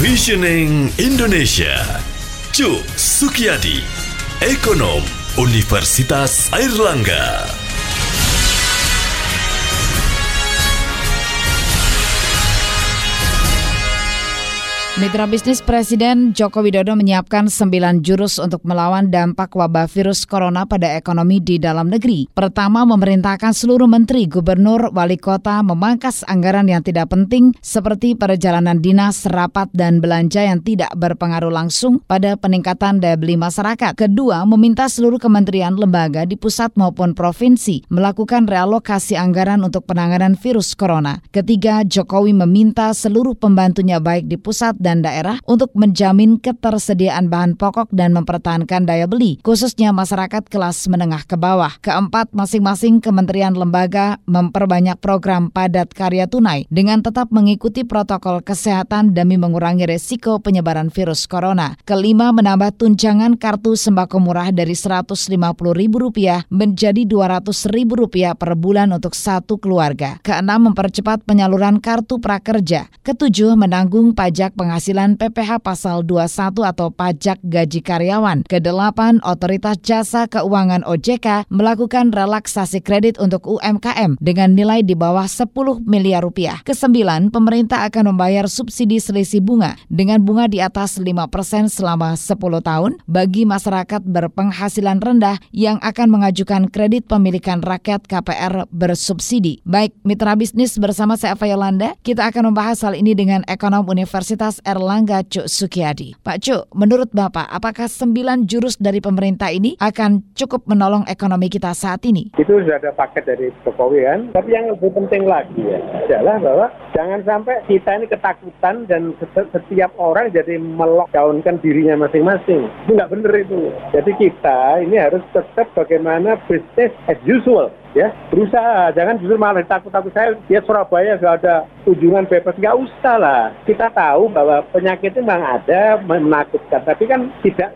Visioning Indonesia. Cuk Sukiyadi, Ekonom Universitas Airlangga. Mitra bisnis Presiden Joko Widodo menyiapkan sembilan jurus untuk melawan dampak wabah virus corona pada ekonomi di dalam negeri. Pertama, memerintahkan seluruh menteri, gubernur, wali kota memangkas anggaran yang tidak penting seperti perjalanan dinas, rapat, dan belanja yang tidak berpengaruh langsung pada peningkatan daya beli masyarakat. Kedua, meminta seluruh kementerian lembaga di pusat maupun provinsi melakukan realokasi anggaran untuk penanganan virus corona. Ketiga, Jokowi meminta seluruh pembantunya baik di pusat dan dan daerah untuk menjamin ketersediaan bahan pokok dan mempertahankan daya beli, khususnya masyarakat kelas menengah ke bawah. Keempat, masing-masing kementerian lembaga memperbanyak program padat karya tunai dengan tetap mengikuti protokol kesehatan demi mengurangi resiko penyebaran virus corona. Kelima, menambah tunjangan kartu sembako murah dari Rp150.000 menjadi Rp200.000 per bulan untuk satu keluarga. Keenam, mempercepat penyaluran kartu prakerja. Ketujuh, menanggung pajak penghasilan penghasilan PPH pasal 21 atau pajak gaji karyawan. Kedelapan, Otoritas Jasa Keuangan OJK melakukan relaksasi kredit untuk UMKM dengan nilai di bawah 10 miliar rupiah. Kesembilan, pemerintah akan membayar subsidi selisih bunga dengan bunga di atas 5 persen selama 10 tahun bagi masyarakat berpenghasilan rendah yang akan mengajukan kredit pemilikan rakyat KPR bersubsidi. Baik, mitra bisnis bersama saya Eva Yolanda, kita akan membahas hal ini dengan ekonom Universitas Erlangga Cuk Sukiyadi. Pak Cuk, menurut Bapak, apakah sembilan jurus dari pemerintah ini akan cukup menolong ekonomi kita saat ini? Itu sudah ada paket dari Jokowi kan. Tapi yang lebih penting lagi ya adalah bahwa jangan sampai kita ini ketakutan dan setiap orang jadi melockdownkan dirinya masing-masing. Itu nggak benar itu. Jadi kita ini harus tetap bagaimana business as usual ya berusaha. Jangan justru malah takut-takut saya ya Surabaya gak ada kunjungan bebas. Nggak usah lah. Kita tahu bahwa penyakit itu memang ada menakutkan. Tapi kan tidak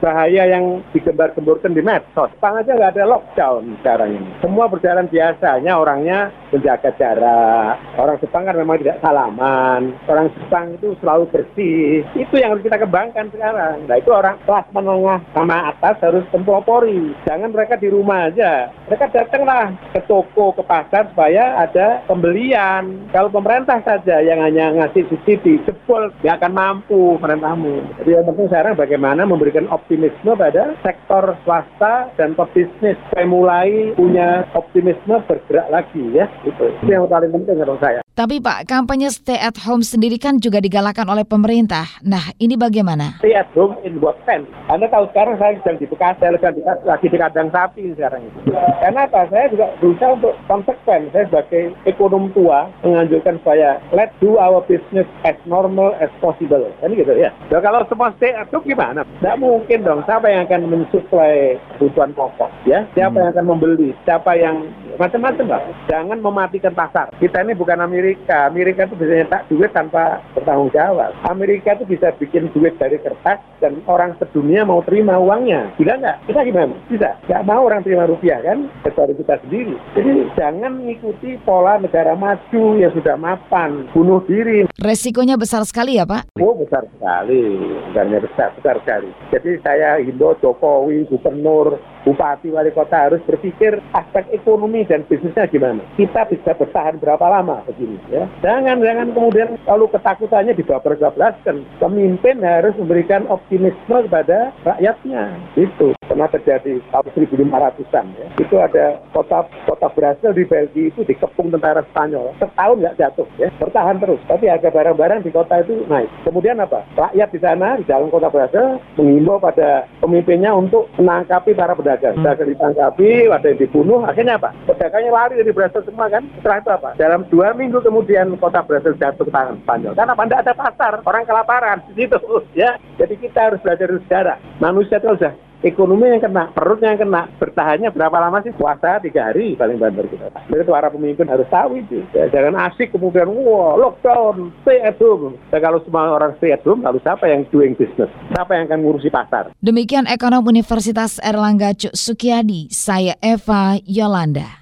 sebahaya yang digembar-gemburkan di medsos. Jepang aja nggak ada lockdown sekarang ini. Semua berjalan biasanya orangnya menjaga jarak. Orang Jepang kan memang tidak salaman. Orang Jepang itu selalu bersih. Itu yang harus kita kembangkan sekarang. Nah itu orang kelas menengah sama atas harus tempelopori jangan mereka di rumah aja. Mereka datanglah ke toko, ke pasar supaya ada pembelian. Kalau pemerintah saja yang hanya ngasih subsidi, jebol nggak akan mampu pemerintahmu. Jadi yang penting sekarang bagaimana memberikan optimisme pada sektor swasta dan pebisnis supaya mulai punya optimisme bergerak lagi ya. Itu yang paling penting menurut saya. Tapi Pak, kampanye stay at home sendiri kan juga digalakan oleh pemerintah. Nah, ini bagaimana? Stay at home in what sense? Anda tahu sekarang saya sedang di Bekasi, saya sedang di, lagi di kandang sapi sekarang itu. Karena apa? Saya juga berusaha untuk konsekuen. Saya sebagai ekonom tua menganjurkan supaya let's do our business as normal as possible. Ini gitu ya. Nah, kalau semua stay at home gimana? Tidak mungkin dong. Siapa yang akan mensuplai kebutuhan pokok? Ya, siapa hmm. yang akan membeli? Siapa yang macam-macam, Pak. Jangan mematikan pasar. Kita ini bukan Amerika Amerika. Amerika itu bisa nyetak duit tanpa bertanggung jawab. Amerika itu bisa bikin duit dari kertas dan orang sedunia mau terima uangnya. Bisa nggak? Kita gimana? Bisa. Nggak mau orang terima rupiah kan? Kecuali kita sendiri. Jadi jangan mengikuti pola negara maju yang sudah mapan. Bunuh diri. Resikonya besar sekali ya Pak? Oh besar sekali. Bukannya besar, besar sekali. Jadi saya himbau Jokowi, Gubernur, Bupati, Wali Kota harus berpikir aspek ekonomi dan bisnisnya gimana. Kita bisa bertahan berapa lama begini ya. Jangan jangan kemudian kalau ketakutannya dibablas-bablaskan. Pemimpin harus memberikan optimisme kepada rakyatnya. Itu pernah terjadi tahun 1500-an ya. Itu ada kota kota Brasil di Belgia itu dikepung tentara Spanyol. Setahun nggak jatuh ya. Bertahan terus. Tapi harga barang-barang di kota itu naik. Kemudian apa? Rakyat di sana di dalam kota Brasil mengimbau pada pemimpinnya untuk menangkapi para pedagang. Hmm. Pedagang ditangkapi, ada yang dibunuh. Akhirnya apa? Pedagangnya lari dari Brasil semua kan. Setelah itu apa? Dalam dua minggu kemudian kota Brasil jatuh ke tangan Spanyol. Karena pada ada pasar, orang kelaparan di situ ya. Jadi kita harus belajar dari sejarah. Manusia itu sudah ekonomi yang kena, perutnya yang kena, bertahannya berapa lama sih? Puasa tiga hari paling banter kita. Jadi para pemimpin harus tahu itu. Ya, jangan asik kemudian, wah lockdown, stay at home. Ya, kalau semua orang stay at home, lalu siapa yang doing business? Siapa yang akan ngurusi pasar? Demikian ekonom Universitas Erlangga Cuk Sukiyadi, saya Eva Yolanda.